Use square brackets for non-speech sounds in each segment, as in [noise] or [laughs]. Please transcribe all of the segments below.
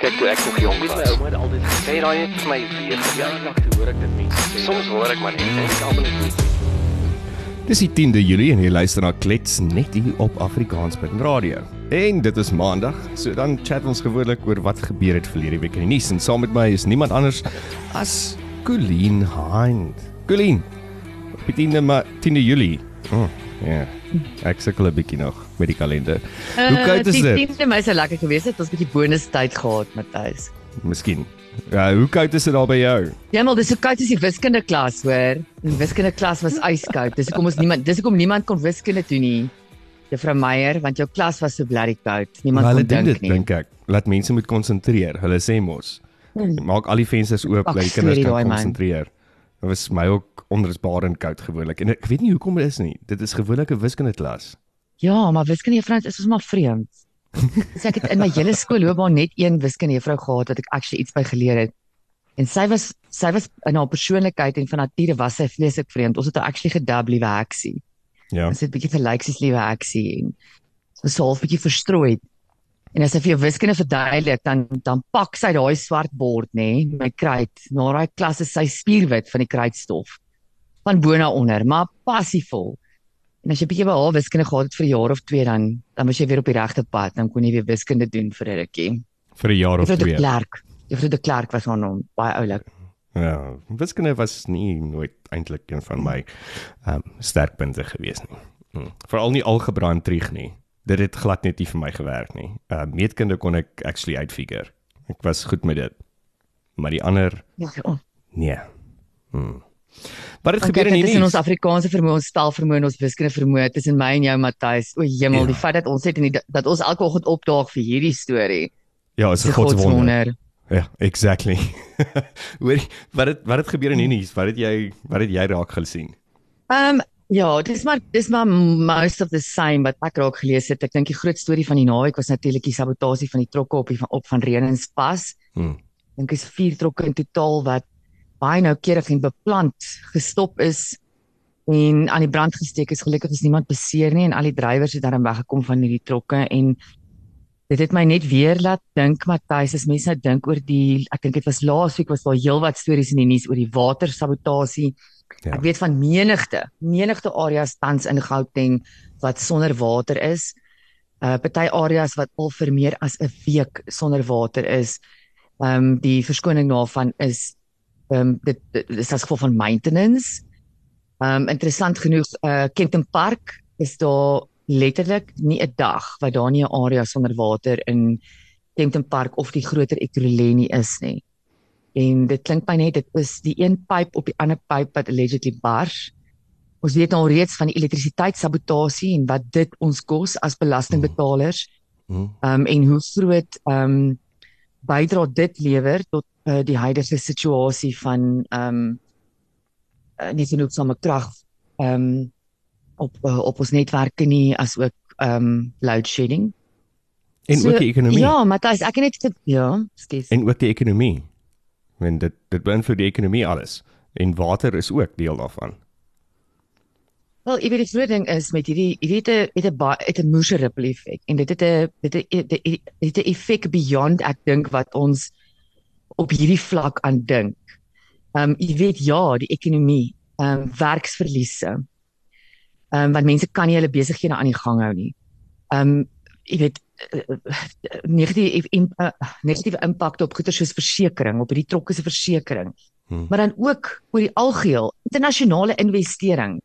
Kyk toe ek nog jonk was. My ouma het altyd gesê, Sê daai net vir my weer. ja, nog toe hoor ek dit mense sê. Soms hoor ek maar net en ek almal net Dis die 10de Julie en jy luister na Klets net hier op Afrikaanspunt Radio. En dit is Maandag, so dan chat ons gewoonlik oor wat gebeur het verlede week in die nuus en saam met my is niemand anders as Colleen Hind. Colleen. Op die 10de ma 10de Julie. Oh, ja. Ek sukkel 'n bietjie nog met die kalender. Hoe koud is Uh, dit? Die tiende my sou lekker gewees het, ons 'n bietjie bonus tyd gehad, Matthys. Miskien. Ja, hoe koud is dit daar by jou? Ja, maar dis so koud as die wiskunde klas, hoor. Die wiskunde klas was yskoud. Dis hoekom ons niemand dis hoekom niemand kon wiskunde doen nie. Juffrou Meyer, want jou klas was so bloody koud. Niemand Hulle kon dink dit nie. dink ek. Laat mense moet konsentreer. Hulle sê mos. Hmm. Maak al die vensters oop, die kinders kan daai man. Dit was my ook onrusbarend koud gewoonlik. En ek weet nie hoekom dit is nie. Dit is gewoonlik 'n wiskunde klas. Ja, maar wiskunde juffrou is ons maar vreemd. [laughs] Dis ek het in my hele skoolloopbaan net een wiskunde juffrou gehad wat ek actually iets by geleer het. En sy was sy was in haar persoonlikheid en van nature was sy vreeslik vreemd. Ons het haar actually gedub liewe heksie. Ja. Ons het 'n bietjie gelyk soos liewe heksie en so half bietjie verstrooid. En as sy vir jou wiskunde verduidelik, dan dan pak sy daai swart bord nê, nee, met kruit. Na daai klas is sy spierwit van die kruitstof. Van bo na onder, maar passievol. En as jy bietjie by haar wiskunde gehad het vir 'n jaar of 2 dan dan was jy weer op die regte pad, dan kon jy weer wiskunde doen vir 'n rukkie. vir 'n jaar of Juffrou de 2. Klerk. Juffrou de Klerk was haar naam, baie oulik. Ja, wiskunde was nie nooit eintlik een van my ehm um, sterkpunte gewees nie. Hm. Veral nie algebra en trig nie. Dit het glad net nie vir my gewerk nie. Uh, meetkunde kon ek actually uitfigure. Ek was goed met dit. Maar die ander Ja, oh. nee. Hm. Wat het Want gebeur in dit is in ons Afrikaanse vermoë, ons taalvermoë en ons wiskunde vermoë tussen my en jou Matthys. O hemel, Ja. die feit dat ons net in die dat ons elke oggend opdaag vir hierdie storie. Ja, is 'n godswonder. godswonder. Ja, exactly. [laughs] Hoor, wat het wat het gebeur in hierdie nuus? Wat het jy wat het jy raak gesien? Ehm um, ja, dis maar dis maar most of the same wat ek raak gelees het. Ek dink die groot storie van die naweek was natuurlik die sabotasie van die trokke op die van op van Renenspas. Hm. Dink is vier trokke in totaal wat baie noukeurig en beplant gestop is en aan die brand gesteek is. Gelukkig is niemand beseer nie en al die drywers het daarin weggekom van hierdie trokke en dit het my net weer laat dink Matthys as mense nou dink oor die ek dink dit was laasweek was daar heelwat stories in die nuus oor die watersabotasie. Ja. Ja. Ek weet van menigte, menigte areas tans in Gauteng wat sonder water is. Uh party areas wat al vir meer as 'n week sonder water is. Ehm um, die verskoning daarvan is ehm um, dit, dit is as gevolg van maintenance. Ehm um, interessant genoeg uh Kenton Park is daar letterlik nie 'n dag wat daar nie 'n area sonder water in Kenton Park of die groter Ekurhuleni is nie. En dit klink my net dit is die een pyp op die ander pyp wat allegedly bars. Ons weet al reeds van die elektrisiteitssabotasie en wat dit ons kos as belastingbetalers. Hm. Ehm um, en hoe groot ehm um, bydra dit lewer tot uh, die huidige situasie van ehm um, uh, nie genoegsame krag ehm um, op uh, op ons netwerke nie as ook ehm um, load shedding. En ook die ekonomie. Ja, Matthys, ek het net ja, skus. En ook die ekonomie. Want dit dit beïnvloed die ekonomie alles. En water is ook deel daarvan. Wel, ek weet die groot ding is met hierdie hierdie 'n het 'n het 'n moose ripple effek en dit het 'n dit het het 'n effek beyond ek dink wat ons op hierdie vlak aan dink. Ehm um, jy weet ja, die ekonomie, ehm um, werksverliese. Ehm um, want mense kan nie hulle besighede aan die gang hou nie. Ehm um, jy weet negatiewe im- eh, negatiewe impakte op goeder soos versekerings, op hierdie trokke se versekerings. Hmm. Maar dan ook oor die algeheel internasionale investering.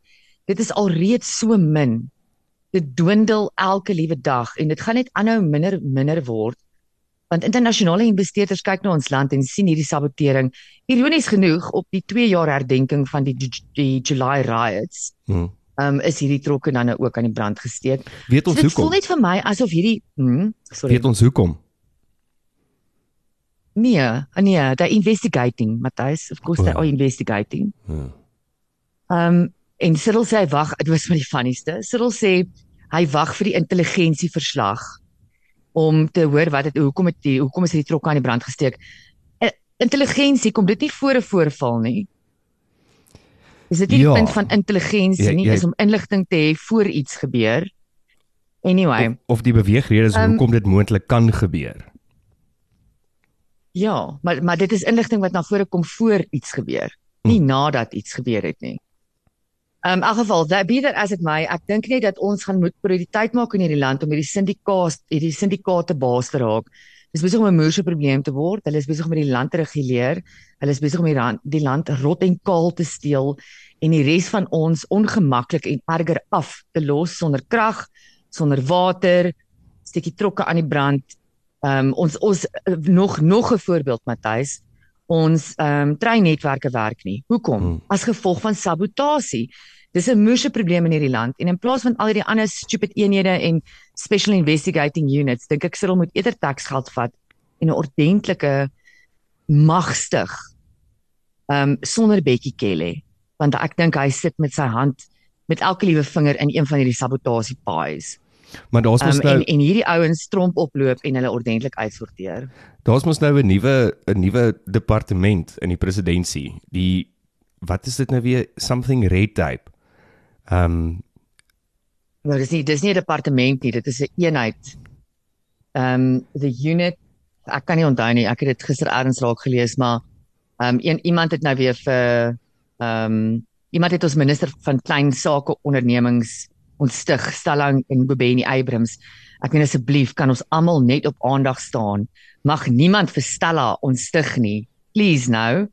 Dit is alreeds so min. Dit dwindel elke liewe dag en dit gaan net aanhou minder minder word. Want internasionale investeerders kyk na ons land en sien hierdie sabotering. Ironies genoeg op die 2 jaar herdenking van die die, July riots, Hm. Um, is hierdie trokke dan nou ook aan die brand gesteek. Weet So ons dit voel hoekom? net vir my asof hierdie hm, sorry. Weet ons hoekom? Nee, nee, they're investigating, Matthys. Of course O. they are investigating. Ehm um, en Cyril sê hy wag, [laughs] dit was maar die funnieste. Cyril sê hy wag vir die intelligensieverslag om te hoor wat dit hoekom het die hoekom is hierdie trokke aan die brand gesteek. Uh, intelligensie kom dit nie voor 'n voorval nie. Is dit nie Ja. die punt van intelligensie Jy- nie, jy- is om inligting te hê voor iets gebeur. Anyway, Of, of die beweegredes Ehm, hoekom dit moontlik kan gebeur. Ja, maar maar dit is inligting wat na vore kom voor iets gebeur, nie Hm. nadat iets gebeur het nie. Um, in elk geval, that be that as it may, ek dink net dat ons gaan moet prioriteit maak in hierdie land om hierdie syndikaat, hierdie syndikaate baas te raak. Dis besig om 'n moerse probleem te word. Hulle is besig om die land te reguleer. Hulle is besig om die land, die land rot en kaal te steel en die res van ons ongemaklik en erger af te los sonder krag, sonder water, steekie trokke aan die brand. Ehm um, ons ons nog nog 'n voorbeeld Matthys. Ons ehm um, treinnetwerke werk nie. Hoekom? Hmm. As gevolg van sabotasie. Dis 'n moerse probleem in hierdie land en in plaas van al hierdie ander stupid eenhede en special investigating units, dink ek Cyril moet eerder taksgeld vat en 'n ordentlike magstig ehm um, sonder Bekkie Kelly want ek dink hy sit met sy hand met elke liewe vinger in een van hierdie sabotasie pies. Maar daar's mos Um, nou en en hierdie ouens stromp oploop en hulle ordentlik uitsorteer. daar's mos nou 'n nuwe 'n nuwe departement in die presidentskap. Die wat is dit nou weer something red tape. Ehm um, Nou dis nie dis nie 'n departement nie, dit is 'n eenheid. Um the unit ek kan nie onthou nie. Ek het dit gister ergens raak gelees, maar um een iemand het nou weer vir um iemand het ons minister van klein sake ondernemings ontstig, Stellang en Bobeni Abrams. Ek meen asseblief kan ons almal net op aandag staan. Mag niemand vir Stella ontstig nie. Please nou.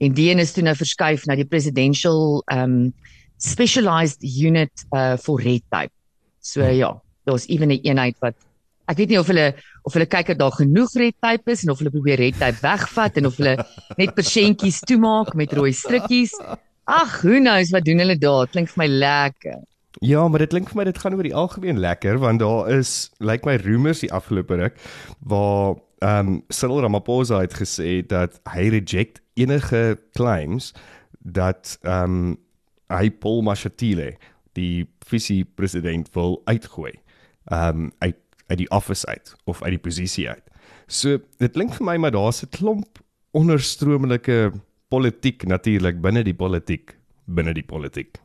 En die een is toe nou verskuif na die presidential um specialized unit uh vir red tape. So ja, daar's ewen 'n eenheid wat ek weet nie of hulle of hulle kyk of daar genoeg red tape is en of hulle probeer red tape wegvat en of hulle net persentjies toemaak met rooi strikkies. Ag, who knows wat doen hulle daar? Klink vir my lekker. Ja, maar dit klink vir my dit gaan oor die algemeen lekker want daar is lyk like my rumors die afgelope ruk waar ehm um, Cyril Ramaphosa het gesê dat hy reject enige claims dat ehm um, hy Paul Mashatile die visie president wil uitgooi. Ehm um, uit uit die office uit of uit die posisie uit. So dit klink vir my maar daar's 'n klomp onderstromelike politiek natuurlik binne die politiek binne die politiek.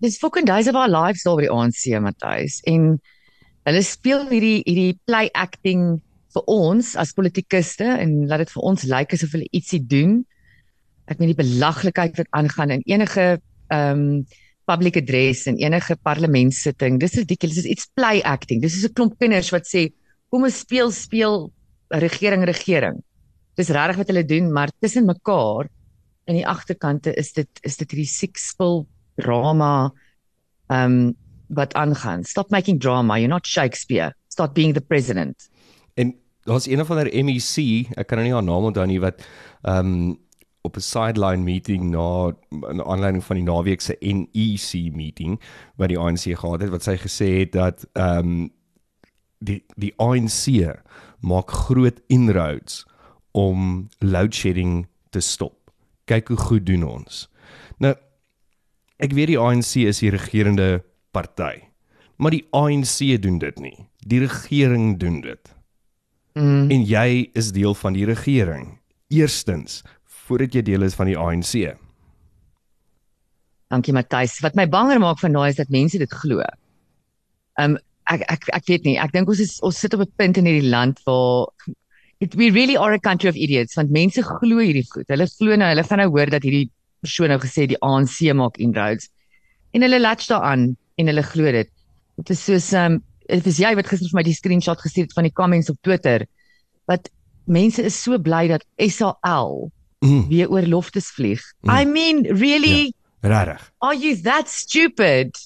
Dis fucking days of our lives daar by die ANC, Matthys. En hulle speel hierdie hierdie play acting vir ons as politikuste en laat dit vir ons lyk asof hulle ietsie doen. Ek meen die belaglikheid wat aangaan in enige ehm um, public address en enige parlementsitting. Dis ridiculous. Dis iets play acting. Dis is 'n klomp kinders wat sê kom ons speel speel regering regering. Dis regtig wat hulle doen, maar tussen mekaar in die agterkante is dit is dit hierdie siekspil drama um wat aangaan. Stop making drama. You're not Shakespeare. Start being the president. En daar's een van haar MEC, ek kan nou nie haar naam onthou nie wat ehm um, op 'n sideline meeting na 'n aanleiding van die naweek se NEC meeting wat die ANC gehad het wat sy gesê het dat ehm um, die die ANC maak groot inroads om load shedding te stop. Kyk hoe goed doen ons. Nou ek weet die ANC is die regerende party. Maar die ANC doen dit nie. Die regering doen dit. Mm. En jy is deel van die regering. Eerstens, voordat jy deel is van die ANC. Dankie Matthys. Wat my banger maak van daai is dat mense dit glo. Um ek ek ek weet nie. Ek dink ons is ons sit op 'n punt in hierdie land waar it, we really are a country of idiots want mense glo hierdie goed. Hulle glo nou, hulle gaan nou hoor dat hierdie persoon nou gesê die ANC maak inroads en hulle latch daaraan en hulle glo dit. Dit is soos um dit is jy wat gister vir my die screenshot gestuur het van die comments op Twitter wat mense is so bly dat SAL Mm, weer oor loftes vlieg. Mm. I mean, really? regtig. Are you that stupid?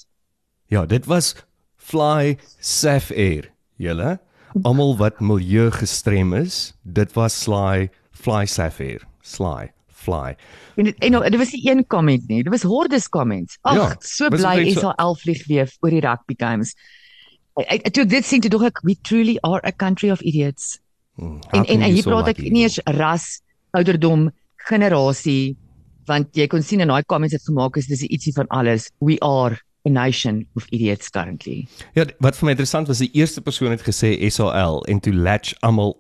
Ja, dit was Fly Saf Air. Julle, almal wat milieu gestrem is, dit was Sly Fly Saf Air. Sly Fly. En dit en nou, dit was nie een comment nie. Dit was hordes comments. Ag, Ja, so bly omtrent so- SAL vlieg weer oor die rugby games. Ek ek- toe dit sien toe dog ek we truly are a country of idiots. Hmm, En en, en hier praat ek nie eens ras, ouderdom, generasie want jy kon sien in daai comments het gemaak is dis ietsie van alles. We are a nation of idiots currently. Ja, wat vir my interessant was, die eerste persoon het gesê SAL en toe latch almal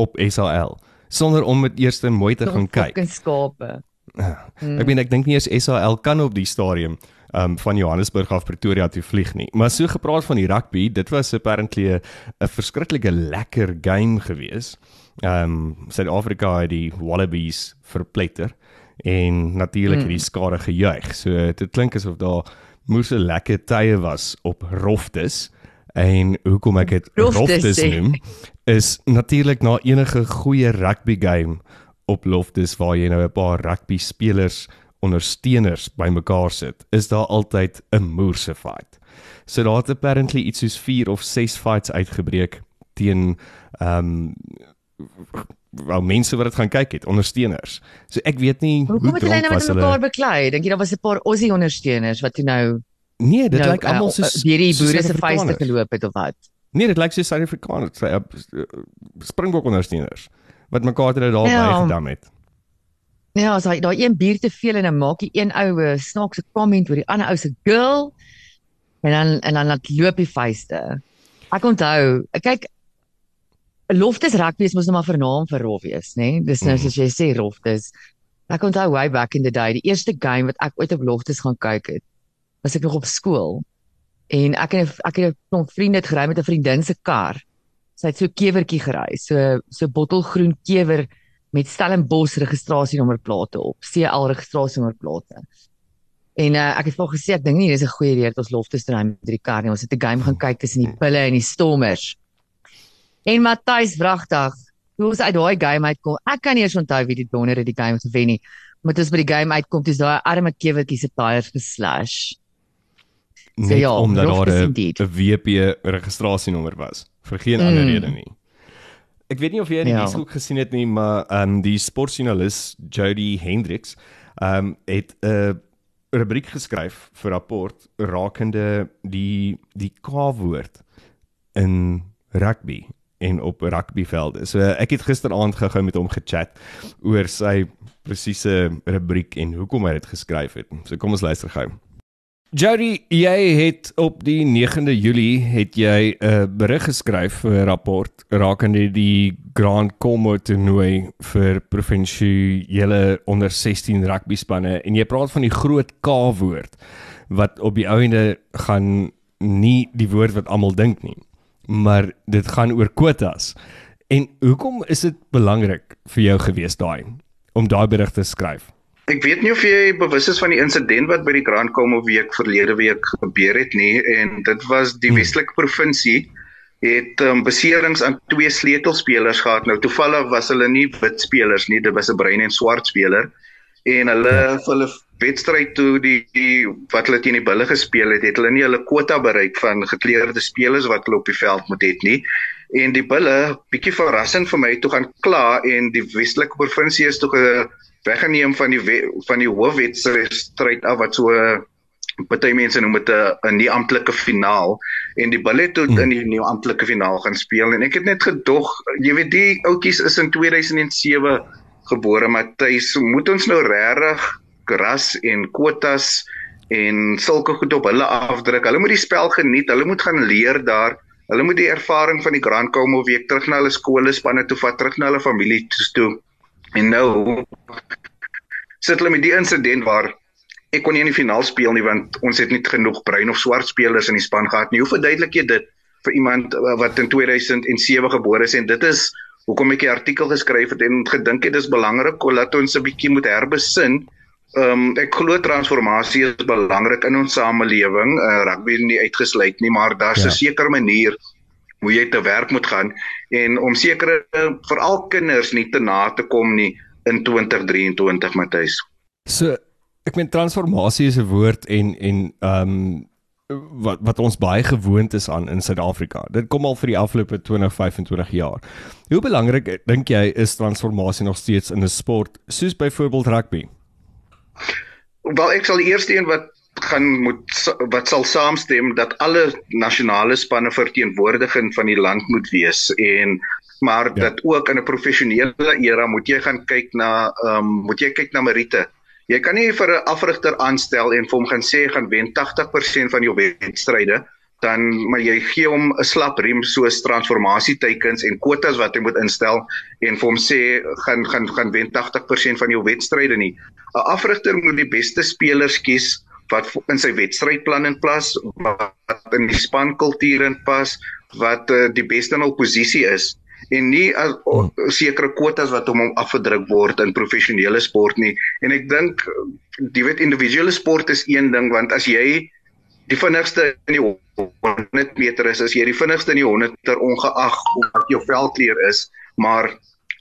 op, SAL sonder om dit eers mooi te gaan kyk. Fucking skape. Hmm. Ek meen ek dink nie eens SAL kan op die stadium um van Johannesburg af Pretoria toe vlieg nie. Maar so gepraat van die rugby, dit was apparently 'n verskriklike lekker game gewees. Um Suid-Afrika het die Wallabies verpletter en natuurlik het die skare gejuig. So dit klink asof daar moes 'n lekker tye was op Roftus. En hoekom ek dit sê. noem is natuurlik na enige goeie rugby game op Loftus waar jy nou 'n paar rugby spelers ondersteuners bymekaar sit, is daar altyd 'n moerse fight. So daar het apparently iets soos 4 of 6 fights uitgebreek teen ehm um, wel mense wat dit gaan kyk het, ondersteuners. So ek weet nie Hoekom hoe het hulle dronk nou was met mekaar hulle. beklei? Dink jy daar was 'n paar Aussie ondersteuners wat toe nou Nee, dit nou, lyk almal uh, soos deur die soos boere se vuiste geloop het of wat? Nee, dit lyk soos Suid-Afrikaners, uh, uh, Springbok ondersteuners wat mekaar dit daar Ja. bygedam het. Ja, as hy daai een bier te veel en dan maak hy een ou 'n snaakse comment oor die ander ou se girl en dan en dan laat loop die vuiste. Ek onthou, kyk Loftus rugby is mos nou maar vernaam vir rof wees, né? Nee? Dis nou Mhm. soos jy sê Loftus. Ek onthou way back in the day, die eerste game wat ek ooit op Loftus gaan kyk het, was ek nog op skool. En ek het ek het 'n klomp vriende het gery met 'n vriendin se kar. Sy het so kewertjie gery, so so bottelgroen kewer met Stellenbosch registrasienommerplate op, CL registrasienommerplate. En uh, ek het vir haar gesê ek dink nie dis 'n goeie idee dat ons Loftus ry met die kar nie. Ons het 'n game gaan kyk tussen die Bulle en die Stormers. En Matthys wragtig, toe ons uit daai game uitkom, ek kan nie eens onthou wie die donder het die game gewen nie. Maar toe ons by die game uitkom, dis daai arme kewertjie se tyres geslash. Net ja, omdat daar 'n WP registrasienommer was vir geen mm. ander rede nie. Ek weet nie of jy die Ja. nuus ook gesien het nie, maar ehm um, die sportjoernalis Jody Hendricks ehm um, het 'n rubriek geskryf vir rapport rakende die die K-woord in rugby en op rugbyvelde. So ek het gisteraand gou-gou met hom gechat oor sy presiese rubriek en hoekom hy dit geskryf het. So kom ons luister gou. Jody, jy het op die 9de Julie het jy 'n uh, berig geskryf vir 'n rapport rakende die Grand Como toernooi vir provinsiale onder 16 rugby spanne en jy praat van die groot K-woord wat op die ouende gaan nie die woord wat almal dink nie, maar dit gaan oor quotas. En hoekom is dit belangrik vir jou gewees daai om daai berig te skryf? Ek weet nie of jy bewus is van die insident wat by die Grand Como week verlede week gebeur het nie en dit was die Hmm. Westelike provinsie het um, beserings aan twee sleutelspelers gehad. Nou toevallig was hulle nie wit spelers nie, dit was 'n bruin en swart speler en hulle vir hulle wedstryd toe die, die wat hulle teen die Bulle gespeel het, het hulle nie hulle kwota bereik van gekleurde spelers wat hulle op die veld moet hê nie. En die Bulle, bietjie verrassend vir my, toe gaan kla en die Westelike provinsie is toe ge, weggeneem van die we, van die hoofwedstryd af wat so party mense noem dit 'n 'n nie amptelike finaal en die Bulle het Hmm. in die nie amptelike finaal gaan speel en ek het net gedog, jy weet die ouetjies is in 2007 gebore, Matthys, moet ons nou regtig gras en kwotas en sulke goed op hulle afdruk. Hulle moet die spel geniet, hulle moet gaan leer daar. Hulle moet die ervaring van die Grand Como week terug na hulle skole spanne toe vat, terug na hulle familie toe. En nou sit hulle met die insident waar ek kon nie in die finaal speel nie want ons het nie genoeg bruin of swart spelers in die span gehad nie. Hoe verduidelik jy dit vir iemand uh, wat in 2007 gebore is en dit is hoekom ek die artikel geskryf het en gedink het dis belangrik om laat ons 'n bietjie moet herbesin. Ehm um, ek glo transformasie is belangrik in ons samelewing. Uh, rugby is nie uitgesluit nie, maar daar's 'n Ja. sekere manier hoe jy te werk moet gaan en om sekere veral kinders nie te na te kom nie in 2023 Matthys. So ek meen transformasie is 'n woord en en ehm um, wat wat ons baie gewoond is aan in Suid-Afrika. Dit kom al vir die afgelope 20, 25 jaar. Hoe belangrik dink jy is transformasie nog steeds in 'n sport soos byvoorbeeld rugby? Wel ek sal die eerste een wat gaan moet wat sal saamstem dat alle nasionale spanne verteenwoordiging van die land moet wees en maar Ja. dat ook in 'n professionele era moet jy gaan kyk na ehm um, moet jy kyk na meriete. Jy kan nie vir 'n afrigter aanstel en vir hom gaan sê gaan wen 80% van jou wedstryde dan maar jy gee hom 'n slap riem soos transformasieteikens en kwotas wat hy moet instel en vir hom sê gaan gaan gaan wen 80% van jou wedstryde nie. 'n Afrigter moet die beste spelers kies wat in sy wedstrydplan in pas, wat in die spankultuur in pas, wat uh, die beste in hul posisie is en nie as o, sekere kwotas wat hom afgedruk word in professionele sport nie. En ek dink jy weet individuele sport is een ding want as jy die vinnigste in die 100 meter is, as jy die vinnigste in die 100 meter ongeag wat jou velkleur is, maar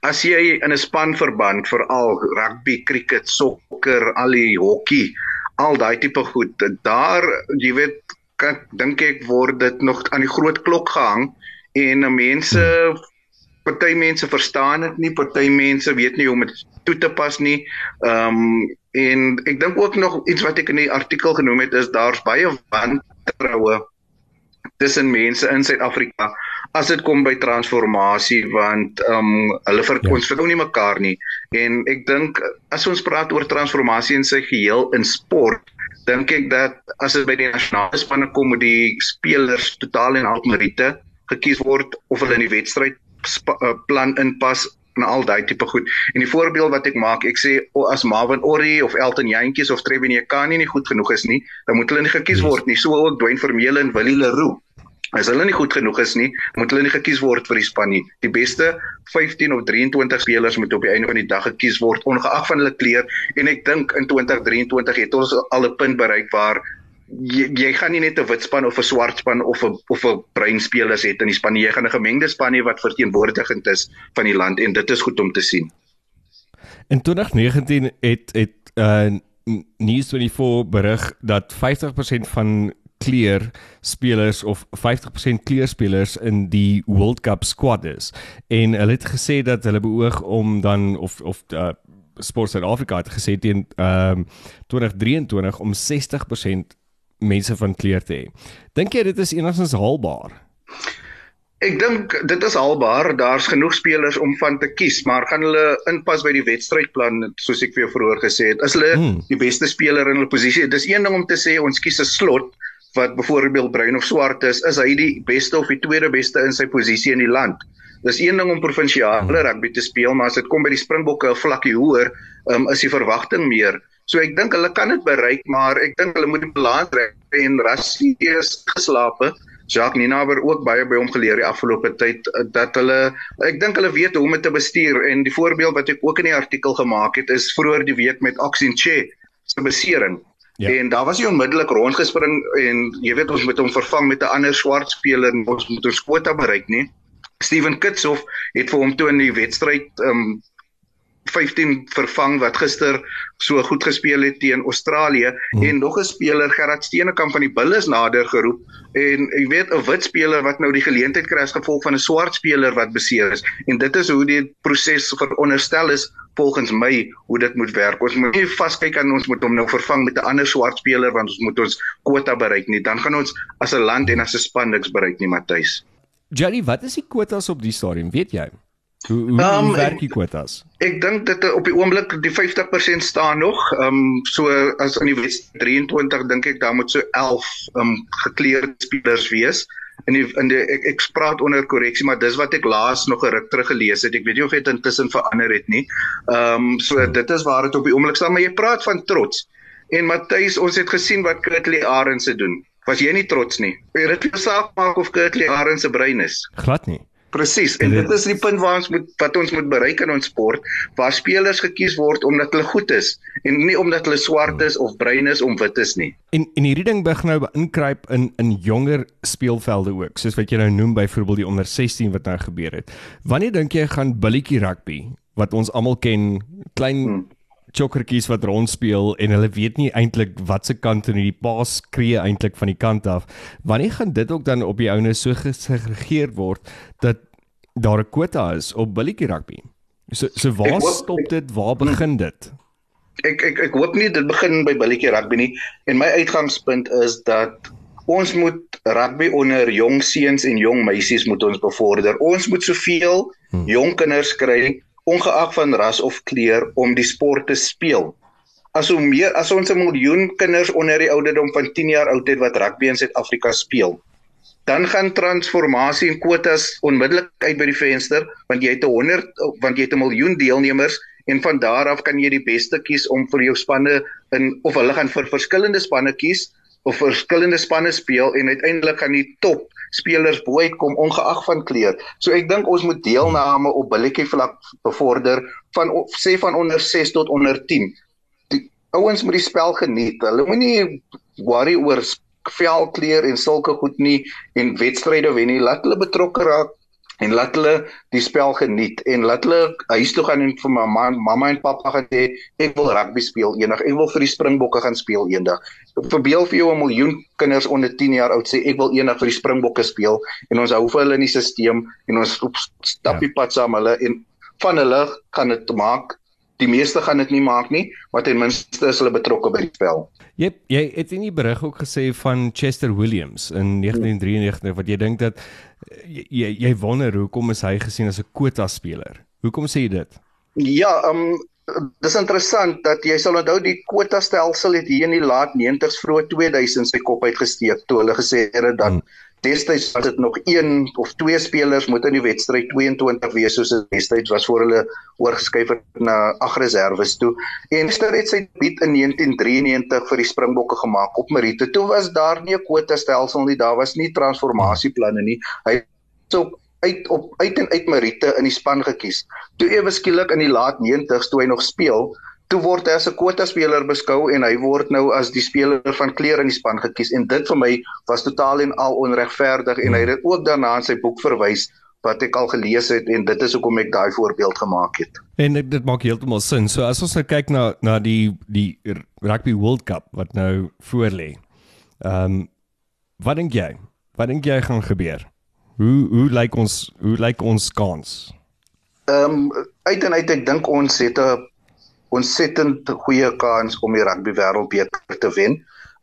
as jy in 'n spanverband veral rugby, cricket, sokker, al die hokkie, al daai tipe goed, daar jy weet kan dink ek word dit nog aan die groot klok gehang en mense party mense verstaan dit nie, party mense weet nie hoe om dit toe te pas nie. Ehm um, en ek dink ook nog iets wat ek in die artikel genoem het is daar's baie wantroue tussen mense in Suid-Afrika as dit kom by transformasie want ehm um, hulle vir ja. ons vertrou nie mekaar nie en ek dink as ons praat oor transformasie in sy geheel in sport dink ek dat as dit by die nasionale spanne kom moet die spelers totaal en al meriete gekies word of hulle in die wedstryd uh, plan inpas na al daai tipe goed. En die voorbeeld wat ek maak, ek sê oh, as Marvin Orri of Elton Jantjies of Trevin Ekani nie goed genoeg is nie, dan moet hulle nie gekies word nie. So ook Dwayne Vermeulen en Willie Leroux. As hulle nie goed genoeg is nie, moet hulle nie gekies word vir die span nie. Die beste 15 of 23 spelers moet op die einde van die dag gekies word ongeag van hulle kleur en ek dink in 2023 het ons al 'n punt bereik waar jy, jy gaan nie net 'n wit span of 'n swart span of 'n of 'n bruin spelers het in die span nie. Jy gaan 'n gemengde span hê wat verteenwoordigend is van die land en dit is goed om te sien. In 2019 het het uh News24 berig dat 50% van kleur spelers of 50% kleurspelers in die World Cup squad is. En hulle het gesê dat hulle beoog om dan of of uh, Sport Suid-Afrika het gesê teen ehm um, 2023 om 60% mense van kleur te hê. Dink jy dit is enigstens haalbaar? Ek dink dit is haalbaar. Daar's genoeg spelers om van te kies, maar gaan hulle inpas by die wedstrydplan soos ek vir jou vroeër gesê het. Is hulle hmm. die beste speler in hulle posisie? Dis een ding om te sê ons kies 'n slot wat byvoorbeeld bruin of swart is, is hy die beste of die tweede beste in sy posisie in die land. Dis een ding om provinsiale hmm. rugby te speel, maar as dit kom by die Springbokke 'n vlakkie hoër, um, is die verwagting meer. So ek dink hulle kan dit bereik, maar ek dink hulle moet die balans trek en Rassie is geslape. Jacques Ninaber ook baie by hom geleer die afgelope tyd eh, dat hulle ek dink hulle weet hoe om dit te bestuur en die voorbeeld wat ek ook in die artikel gemaak het is vroeër die week met Oxenche se besering. Ja. En daar was hy onmiddellik rondgespring en jy weet ons moet hom vervang met 'n ander swart speler en ons moet ons kwota bereik nie. Steven Kitshoff het vir hom toe in die wedstryd um 15 vervang wat gister so goed gespeel het teen Australië hmm. en nog 'n speler Gerard Steenekamp van die Bulls nader geroep. En jy weet 'n wit speler wat nou die geleentheid kry as gevolg van 'n swart speler wat beseer is. En dit is hoe die proses veronderstel is volgens my hoe dit moet werk. Ons moet nie vaskyk aan ons moet hom nou vervang met 'n ander swart speler want ons moet ons kwota bereik nie. Dan gaan ons as 'n land en as 'n span niks bereik nie Matthys. Jerry wat is die kwotas op die stadium weet jy Hoe hoe, um, hoe werk die kwotas? Ek, ek dink dit op die oomblik die 50% staan nog. Ehm um, so as in die Wes 23 dink ek daar moet so 11 ehm um, gekleurde spelers wees. In die in die ek, ek spraak onder korreksie, maar dis wat ek laas nog 'n ruk terug gelees het. Ek weet nie of dit intussen verander het nie. Ehm um, so hmm. dit is waar dit op die oomblik staan, maar jy praat van trots. En Matthys, ons het gesien wat Kurtley Arends se doen. Was jy nie trots nie? Jy het dit saak maak of Kurtley Arends se brein is. Glad nie. Presies. En dit is die punt waar ons moet wat ons moet bereik in ons sport, waar spelers gekies word omdat hulle goed is en nie omdat hulle swart is of bruin is om wit is nie. En en hierdie ding begin nou inkruip in in jonger speelvelde ook, soos wat jy nou noem byvoorbeeld die onder 16 wat nou gebeur het. Wanneer dink jy gaan billetjie rugby wat ons almal ken, klein hmm chokkertjies wat rondspeel en hulle weet nie eintlik wat se kant in hierdie paas skree eintlik van die kant af. Wanneer gaan dit ook dan op die ouene so gesegregeer word dat daar 'n kwota is op billetjie rugby? So so waar hoop, stop dit? Waar begin dit? Ek ek ek hoop nie dit begin by billetjie rugby nie en my uitgangspunt is dat ons moet rugby onder jong seuns en jong meisies moet ons bevorder. Ons moet soveel hmm. jong kinders kry ongeag van ras of kleur om die sport te speel. As hoe meer as ons 'n miljoen kinders onder die ouderdom van 10 jaar oud het wat rugby in Suid-Afrika speel, dan gaan transformasie en kwotas onmiddellik uit by die venster want jy het 100 want jy het 'n miljoen deelnemers en van daar af kan jy die beste kies om vir jou spanne in of hulle gaan vir verskillende spanne kies of verskillende spanne speel en uiteindelik gaan die top spelers bo uitkom ongeag van kleur. So ek dink ons moet deelname op billetjie vlak bevorder van sê van onder 6 tot onder 10. Die ouens moet die spel geniet. Hulle moenie worry oor velkleur en sulke goed nie en wedstryde wen nie. Laat hulle betrokke raak en laat hulle die spel geniet. En laat hulle huis toe gaan en vir mamma mamma en pappa gaan sê ek wil rugby speel eendag. Ek wil vir die springbokke gaan speel eendag. Verbeel vir jou 'n miljoen kinders onder 10 jaar oud sê ek wil eendag vir die springbokke speel. En ons hou vir hulle in die stelsel en ons stap die ja. pad saam hulle en van hulle gaan dit maak die meeste gaan dit nie maak nie maar ten minste is hulle betrokke by die spel Jy jy het in die berig ook gesê van Chester Williams in 1993 wat jy dink dat jy jy wonder hoekom is hy gesien as 'n quota speler? Hoekom sê jy dit? Ja, ehm um, dis interessant dat jy sal onthou die quota stelsel het hier in die laat 90s vroeg 2000 sy kop uitgesteek toe hulle gesê het dat hmm. Destyds was dit nog een of twee spelers moet in die wedstryd 22 wees soos dit destyds was voor hulle oorgeskuif het na ag reserves toe. En Ster het sy debuut in 1993 vir die Springbokke gemaak op Merite. Toe was daar nie 'n kwota stelsel nie, daar was nie transformasieplanne nie. Hy so uit op uit en uit Merite in die span gekies. Toe ewe skielik in die laat 90s toe hy nog speel, toe word hy as 'n kwota speler beskou en hy word nou as die speler van kleur in die span gekies en dit vir my was totaal en al onregverdig en hy het dit ook daarna in sy boek verwys wat ek al gelees het en dit is hoekom ek daai voorbeeld gemaak het. En dit, dit maak heeltemal sin. So as ons nou kyk na na die die Rugby World Cup wat nou voor lê. Ehm um, wat dink jy? Wat dink jy gaan gebeur? Hoe hoe lyk ons hoe lyk ons kans? Ehm um, uit en uit ek dink ons het 'n ontsettend goeie kans om die rugby wêreldbeker te wen.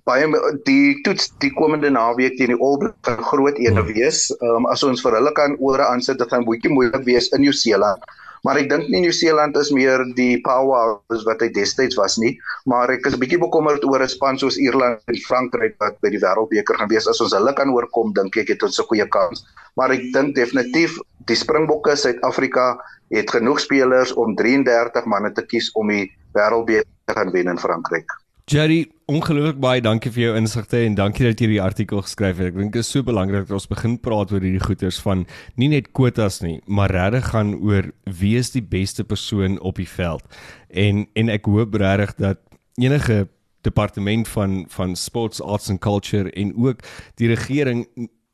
Baie die toets die komende naweek teen die All Blacks gaan groot ene hmm. wees. Ehm um, as ons vir hulle kan ore aansit, dit gaan bietjie moeilik wees in Nieu-Seeland. Maar ek dink nie Nieu-Seeland is meer die powerhouse wat hy destyds was nie, maar ek is 'n bietjie bekommerd oor 'n span soos Ierland en Frankryk wat by die wêreldbeker gaan wees. As ons hulle kan oorkom, dink ek het ons 'n goeie kans. Maar ek dink definitief die Springbokke Suid-Afrika het genoeg spelers om 33 manne te kies om die wêreldbeker te gaan wen in Frankryk. Jerry, ongelooflik baie dankie vir jou insigte en dankie dat jy hierdie artikel geskryf het. Ek dink dit is so belangrik dat ons begin praat oor hierdie goeters van nie net kwotas nie, maar regtig gaan oor wie is die beste persoon op die veld. En en ek hoop regtig dat enige departement van van sports arts and culture en ook die regering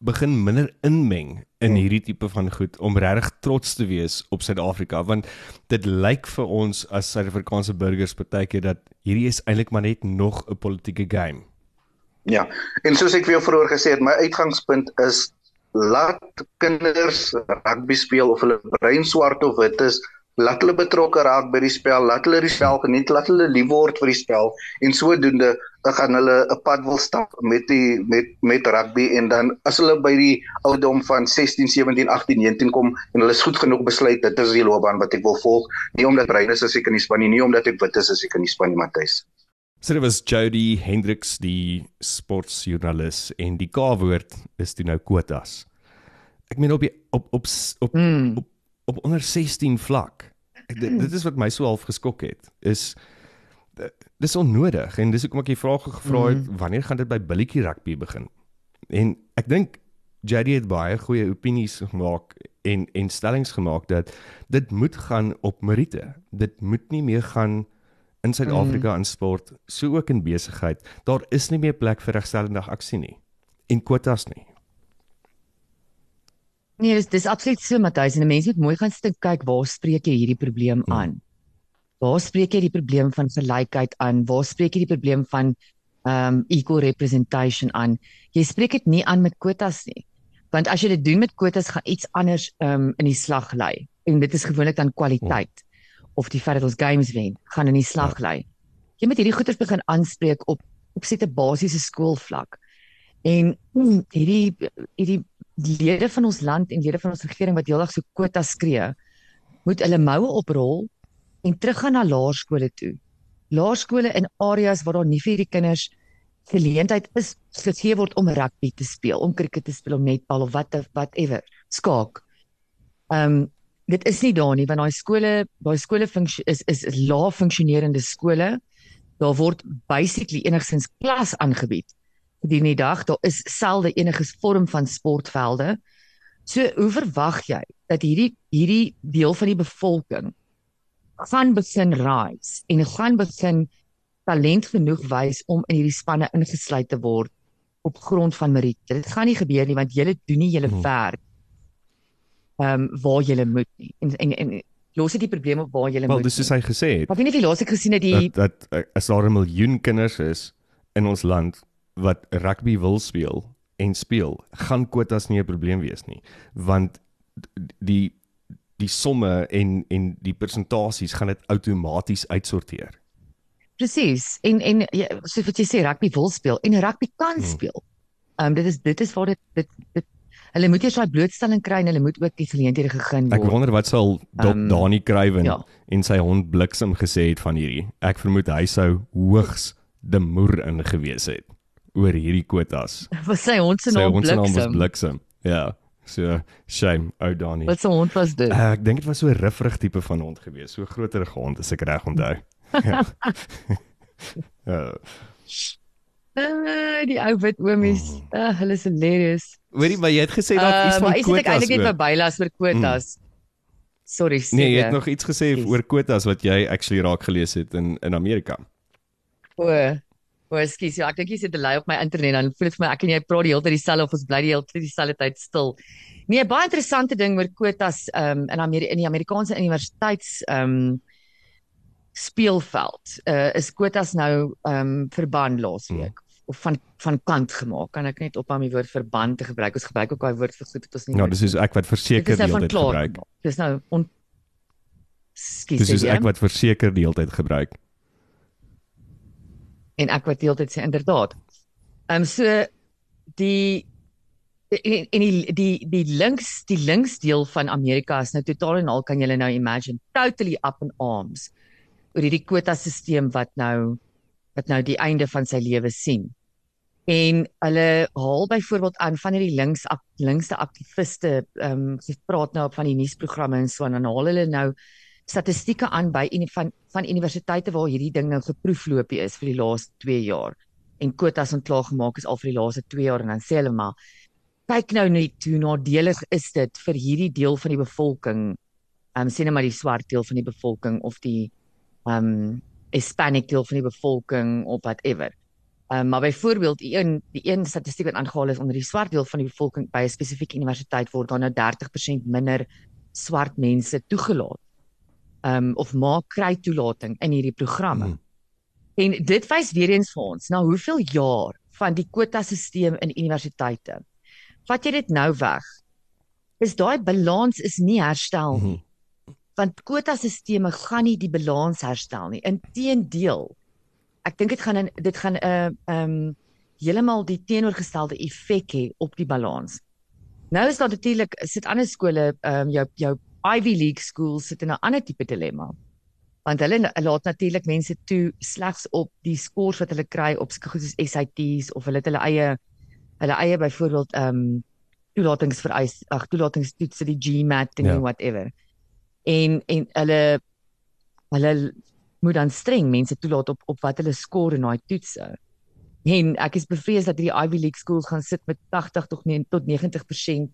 begin minder inmeng in hmm. hierdie tipe van goed om regtig trots te wees op Suid-Afrika want dit lyk vir ons as Suid-Afrikaanse burgers partykeer dat hierdie is eintlik maar net nog 'n politieke game. Ja. En soos ek vir jou vroeër gesê het, my uitgangspunt is laat kinders rugby speel of hulle brein swart of wit is, laat hulle betrokke raak by die spel, laat hulle die spel geniet, laat hulle lief word vir die spel en sodoende gaan hulle 'n pad wil stap met die met met rugby en dan as hulle by die ouderdom van 16, 17, 18, 19 kom en hulle is goed genoeg besluit dit is die loopbaan wat ek wil volg, nie omdat brein is as ek in die span nie, nie omdat ek wit is as ek in die span nie, Matthys. So dit was Jody Hendricks die sportjoernalis en die K-woord is toe nou kwotas. Ek meen op die, op op op, mm. op op onder 16 vlak. Ek, dit, dit is wat my so half geskok het. Is dis onnodig en dis hoekom ek die vraag gevra het mm -hmm. wanneer gaan dit by billetjie rugby begin? En ek dink JD het baie goeie opinies gemaak en en stellings gemaak dat dit moet gaan op meriete. Dit moet nie meer gaan in Suid-Afrika mm. in sport, so ook in besigheid. Daar is nie meer plek vir regstellende aksie nie en kwotas nie. Nee, dis dis absoluut so Matthys en mense moet mooi gaan sit en kyk waar spreek jy hierdie probleem hmm. aan? Waar spreek jy die probleem van gelykheid aan? Waar spreek jy die probleem van um equal representation aan? Jy spreek dit nie aan met kwotas nie. Want as jy dit doen met kwotas gaan iets anders um in die slag lê. En dit is gewoonlik dan kwaliteit hmm. of die feit dat ons games wen gaan in die slag ja. lê. Jy moet hierdie goeters begin aanspreek op op sette basiese skoolvlak. En hmm, hierdie hierdie lede van ons land en lede van ons regering wat heeldag so kwota skree, moet hulle moue oprol en teruggaan na laerskole toe. Laerskole in areas waar daar nie vir hierdie kinders geleentheid is gegee word om rugby te speel, om cricket te speel, om netbal of wat whatever, skaak. Ehm um, dit is nie daar nie want daai skole, daai skole funksie is is, is lae funksionerende skole. Daar word basically enigsins klas aangebied die dag. Daar is selde enige vorm van sportvelde. So hoe verwag jy dat hierdie hierdie deel van die bevolking gaan begin rise en gaan begin talent genoeg wys om in hierdie spanne ingesluit te word op grond van meriete. Dit gaan nie gebeur nie want julle doen nie julle Hmm. werk. Ehm um, waar julle moet nie. En en, en los dit die probleem op waar julle Wel, moet. dis soos nie. hy gesê het. Maar weet nie of jy laas ek gesien het die dat dat eh, as daar 'n miljoen kinders is in ons land wat rugby wil speel en speel, gaan kwotas nie 'n probleem wees nie, want die die somme en en die persentasies gaan dit outomaties uitsorteer. Presies. En en ja, so wat jy sê rugby wil speel en rugby kan Hmm. speel. Ehm um, dit is dit is waar dit dit, dit hulle moet eers daai blootstelling kry en hulle moet ook die geleenthede gegee Ek word. wonder wat sal Dop um, Ehm, Dani Kruiven ja. en sy hond Bliksem gesê het van hierdie. Ek vermoed hy sou hoogs de moer in gewees het oor hierdie kwotas. [laughs] Wat sy hond se Sy naam hond se naam was Bliksem. Bliksem. Ja. So shame ou Dani. Wat se hond was dit? Uh, ek dink dit was so 'n rifrig tipe van hond gewees, so 'n groter hond as ek reg onthou. [laughs] Ja. uh, [laughs] Uh, die ou wit oomies. Uh, hulle is hilarious. hoorie, maar jy het gesê dat iets Uh, van maar is dit ek kwotas. eintlik net verbylas vir kwotas. Sorry, Nee, jy seker. het nog iets gesê Yes. oor kwotas wat jy actually raak gelees het in in Amerika. O. O, ekskuus, ja, ek dink jy sit te lei op my internet dan voel dit vir my ek en jy praat die hele tyd dieselfde of ons bly die hele tyd dieselfde tyd stil. Nee, baie interessante ding oor kwotas um, in Amerika in die Amerikaanse universiteits um speelveld. Uh is kwotas nou um verbân laasweek of van van kant gemaak. Kan ek net ophou om die woord verband te gebruik? Ons gebruik ook daai woord vir goed wat ons nie Ja, moet dis is ek wat verseker die nou hele tyd gebruik. Dis nou on Skus, Dis is ek wat verseker die hele tyd gebruik. En ek wat deeltyd sê inderdaad. Ehm um, so die en, en die die die links die linksdeel van Amerika is nou totaal en al kan jy nou imagine totally up in arms oor hierdie kwota stelsel wat nou wat nou die einde van sy lewe sien. En hulle haal byvoorbeeld aan van hierdie links ak, linkste aktiviste ehm um, sy praat nou op van die nuusprogramme en so en dan haal hulle nou statistieke aan by uni van van universiteite waar hierdie ding nou geproefloopie is vir die laaste 2 jaar en kwotas ontklaar gemaak is al vir die laaste 2 jaar en dan sê hulle maar kyk nou net hoe nadelig is dit vir hierdie deel van die bevolking ehm um, sê net maar die swart deel van die bevolking of die ehm um, Hispanic deel van die bevolking of whatever. Um, maar byvoorbeeld die een die een statistiek wat aangehaal is onder die swart deel van die bevolking by 'n spesifieke universiteit word daar nou 30% minder swart mense toegelaat. Ehm um, of maak kry toelating in hierdie programme. Hmm. En dit wys weer eens vir ons na hoeveel jaar van die kwotasisteem in universiteite. Vat jy dit nou weg? Is daai balans is nie herstel nie. Mhm. Want kwotasisteme gaan nie die balans herstel nie. Inteendeel. Ek dink dit gaan in, dit gaan 'n uh, ehm um, heeltemal die teenoorgestelde effek hê op die balans. Nou is daar natuurlik sit ander skole ehm um, jou jou Ivy League schools sit in 'n ander tipe dilemma. Want hulle laat natuurlik mense toe slegs op die scores wat hulle kry op goed soos SATs of hulle het hulle eie hulle eie byvoorbeeld ehm um, toelatingsvereis ag toelatingstoetse die GMAT en Ja. ja. whatever. En en hulle hulle moet dan streng mense toelaat op op wat hulle score in daai toetse. En ek is bevrees dat hierdie Ivy League schools gaan sit met 80 tot 9 tot 90%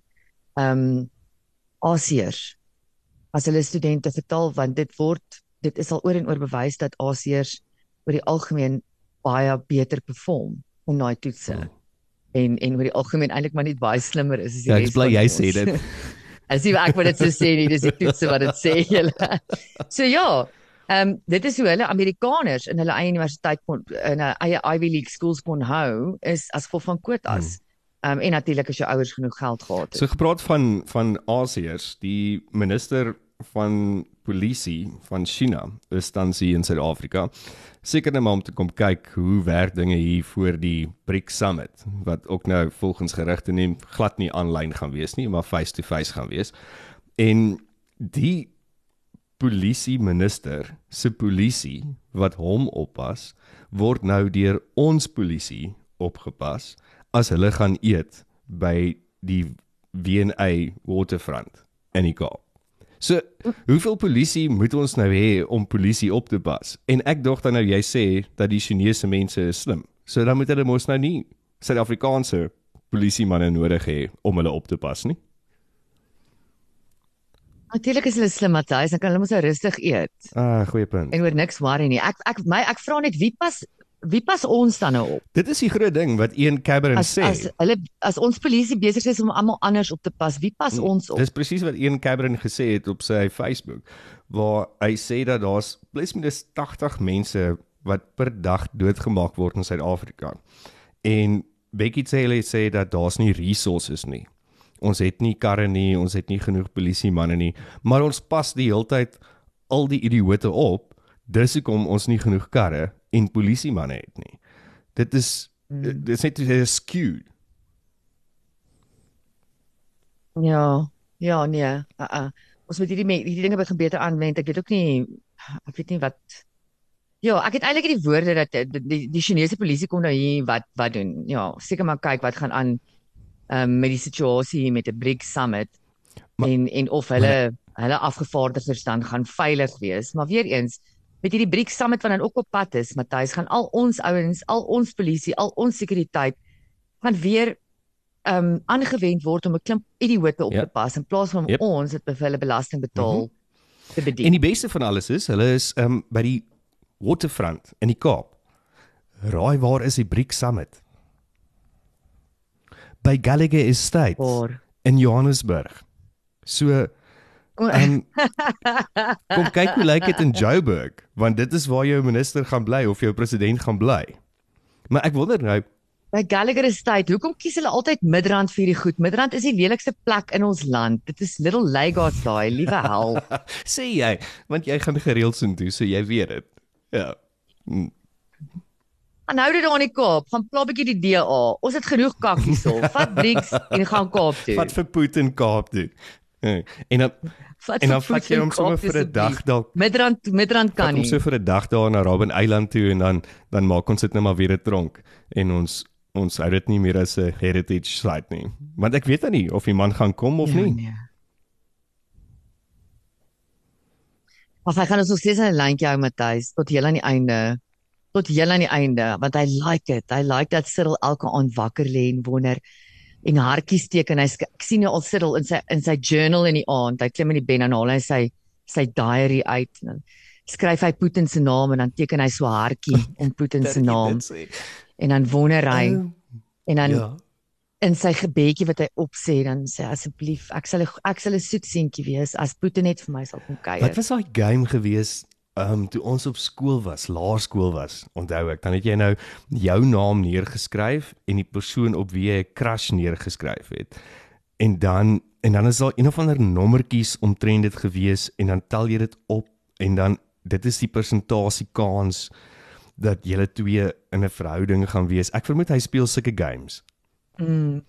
ehm um, Asiërs as hulle studente vertaal want dit word dit is al oor en oor bewys dat Asiërs oor die algemeen baie beter perform in daai toetse. Hmm. En en oor die algemeen eintlik maar net baie slimmer is as die Ja, ek res is bly jy sê dit. [laughs] As jy ek wat dit so sê nie, dis die toetse wat dit sê [laughs] julle. So ja, ehm um, dit is hoe hulle Amerikaners in hulle eie universiteit kon in hulle eie Ivy League schools kon hou is as gevolg van kwotas. Ehm um, en natuurlik as jou ouers genoeg geld gehad het. So gepraat van van Asiërs, die minister van polisie van China is tans hier in Suid-Afrika. Seker net maar om te kom kyk hoe werk dinge hier voor die BRICS Summit wat ook nou volgens gerugte neem glad nie aanlyn gaan wees nie, maar face to face gaan wees. En die polisie minister se polisie wat hom oppas word nou deur ons polisie opgepas as hulle gaan eet by die W&A waterfront in die Kaap. So, hoeveel polisie moet ons nou hê om polisie op te pas? En ek dog dan nou jy sê dat die Chinese mense is slim. So dan moet hulle mos nou nie Suid-Afrikaanse polisiemanne nodig hê om hulle op te pas nie. Natuurlik is hulle slim Matthys, dan kan hulle mos nou rustig eet Ah, goeie punt. en oor niks worry nie. Ek ek my ek vra net wie pas wie pas ons dan nou op? Dit is die groot ding wat een Cameron As sê. as hulle as ons polisie besig is om almal anders op te pas, wie pas Mm, ons op? Dis presies wat een Cameron gesê het op sy Facebook waar hy sê dat daar's plus minus 80 mense wat per dag doodgemaak word in Suid-Afrika. En Becky Taylor sê dat daar's nie resources nie. Ons het nie karre nie, ons het nie genoeg polisiemanne nie, maar ons pas die heeltyd al die idioote op. Dis hoekom ons nie genoeg karre en polisiemanne het nie. Dit is dit is net dit is skewed. Ja, ja, nee. Uh -uh. Ons moet hierdie hierdie dinge begin beter aanwend. Ek weet ook nie ek weet nie wat Ja, ek het eintlik die woorde dat die die, die Chinese polisie kom nou hier wat wat doen. Ja, seker maar kyk wat gaan aan um, met die situasie hier met 'n BRICS summit Maar- en en of hulle hulle afgevaardigdes dan gaan veilig wees. Maar weer eens met hierdie BRICS summit wat dan ook op pad is, Matthys, gaan al ons ouens, al ons polisie, al ons sekuriteit gaan weer um aangewend word om 'n klomp idioote op Ja. te pas in plaas van Yep. ons wat vir hulle belasting betaal mm -hmm. te bedien. En die beste van alles is, hulle is um by die waterfront in die Kaap. Raai waar is die BRICS Summit? By Gallagher Estate Waar? in Johannesburg. So um, [laughs] kom kyk hoe lyk dit in Joburg, want dit is waar jou minister gaan bly of jou president gaan bly. Maar ek wonder nou, By Gallagher Estate, hoekom kies hulle altyd Midrand vir hierdie goed? Midrand is die lelikste plek in ons land. Dit is Little Lagos daai, liewe hel. [laughs] sê jy, want jy gaan gereeld soontoe, so jy weet dit. Ja. Mm. Gaan hou dit daar in die Kaap, gaan pla bietjie die DA. Ons het genoeg kakkies al. Vat BRICS [laughs] en gaan Kaap toe. Wat vir Putin Kaap doen. Ja. En dan Vat en dan vat jy hom sommer vir 'n dag dalk Midrand Midrand kan Kan ons nie. so vir 'n dag daar na Robben Eiland toe en dan dan maak ons dit net maar weer 'n tronk en ons ons hou dit nie meer as 'n heritage site nie. Want ek weet dan nie of die man gaan kom of ja, nie. Nee. Maar hy gaan ons nog steeds 'n lyntjie hou Matthys tot heel aan die einde. Tot heel aan die einde want hy like dit. Hy like dat Cyril elke aand wakker lê en wonder en hartjies teken. Hy ek sien nou al Cyril in sy in sy journal in die aand. Hy klim in die bed en haal hy sy sy diary uit en dan skryf hy Putin se naam en dan teken hy so 'n hartjie om [laughs] Putin se naam en dan wonder hy en dan Ja. in sy gebedjie wat hy opsê dan sê hy, asseblief ek sal ek sal 'n soet seentjie wees as Putin net vir my sal kom kuier. Wat was daai game gewees um toe ons op skool was, laerskool was? Onthou ek, dan het jy nou jou naam neergeskryf en die persoon op wie jy 'n crush neergeskryf het. En dan en dan is daar een of ander nommertjies omtrent dit gewees en dan tel jy dit op en dan dit is die persentasie kans dat julle twee in 'n verhouding gaan wees. Ek vermoed hy speel sulke games. Mm.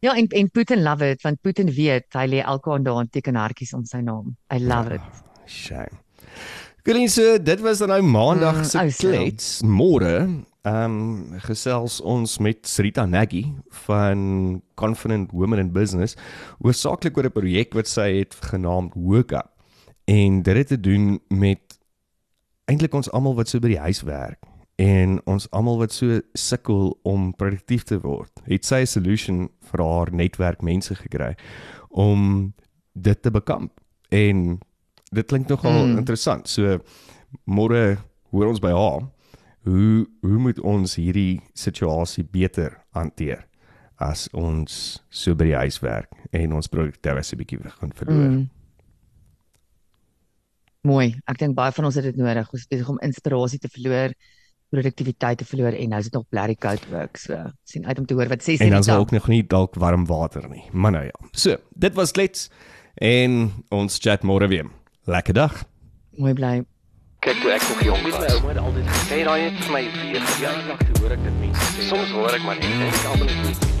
Ja, en en Putin love it want Putin weet hy lê elke aand daar en teken hartjies om sy naam. I love it. Shame. Goeie so, dit was dan nou maandag Mm, se Cyril. klets. Môre ehm um, gesels ons met Srita Nagy van Confident Women in Business oorsaaklik oor 'n projek wat sy het genaamd Up. En dit het te doen met eintlik ons almal wat so by die huis werk en ons almal wat so sukkel om produktief te word. Het sy 'n solution vir haar netwerk mense gekry om dit te bekamp. En dit klink nogal mm. interessant. So môre hoor ons by haar hoe hoe moet ons hierdie situasie beter hanteer as ons so by die huis werk en ons produktiwiteit 'n bietjie begin verloor. Mm. Mooi. Ek dink baie van ons het dit nodig. Ons besig om inspirasie te verloor, produktiwiteit te verloor en nou is dit nog blerry koud ook. So sien uit om te hoor wat sê sy. En dan daar ook nog nie dalk warm water nie. Maar nou ja. So, dit was klets en ons chat môre weer. Lekker dag. mooi bly. Kyk toe ek nog jong Weet my was. ouma het altyd gesê Hey, daai het vir my weer ja, gesê. ek hoor ek dit mense sê. Soms hoor ek maar net, dink almal is nie.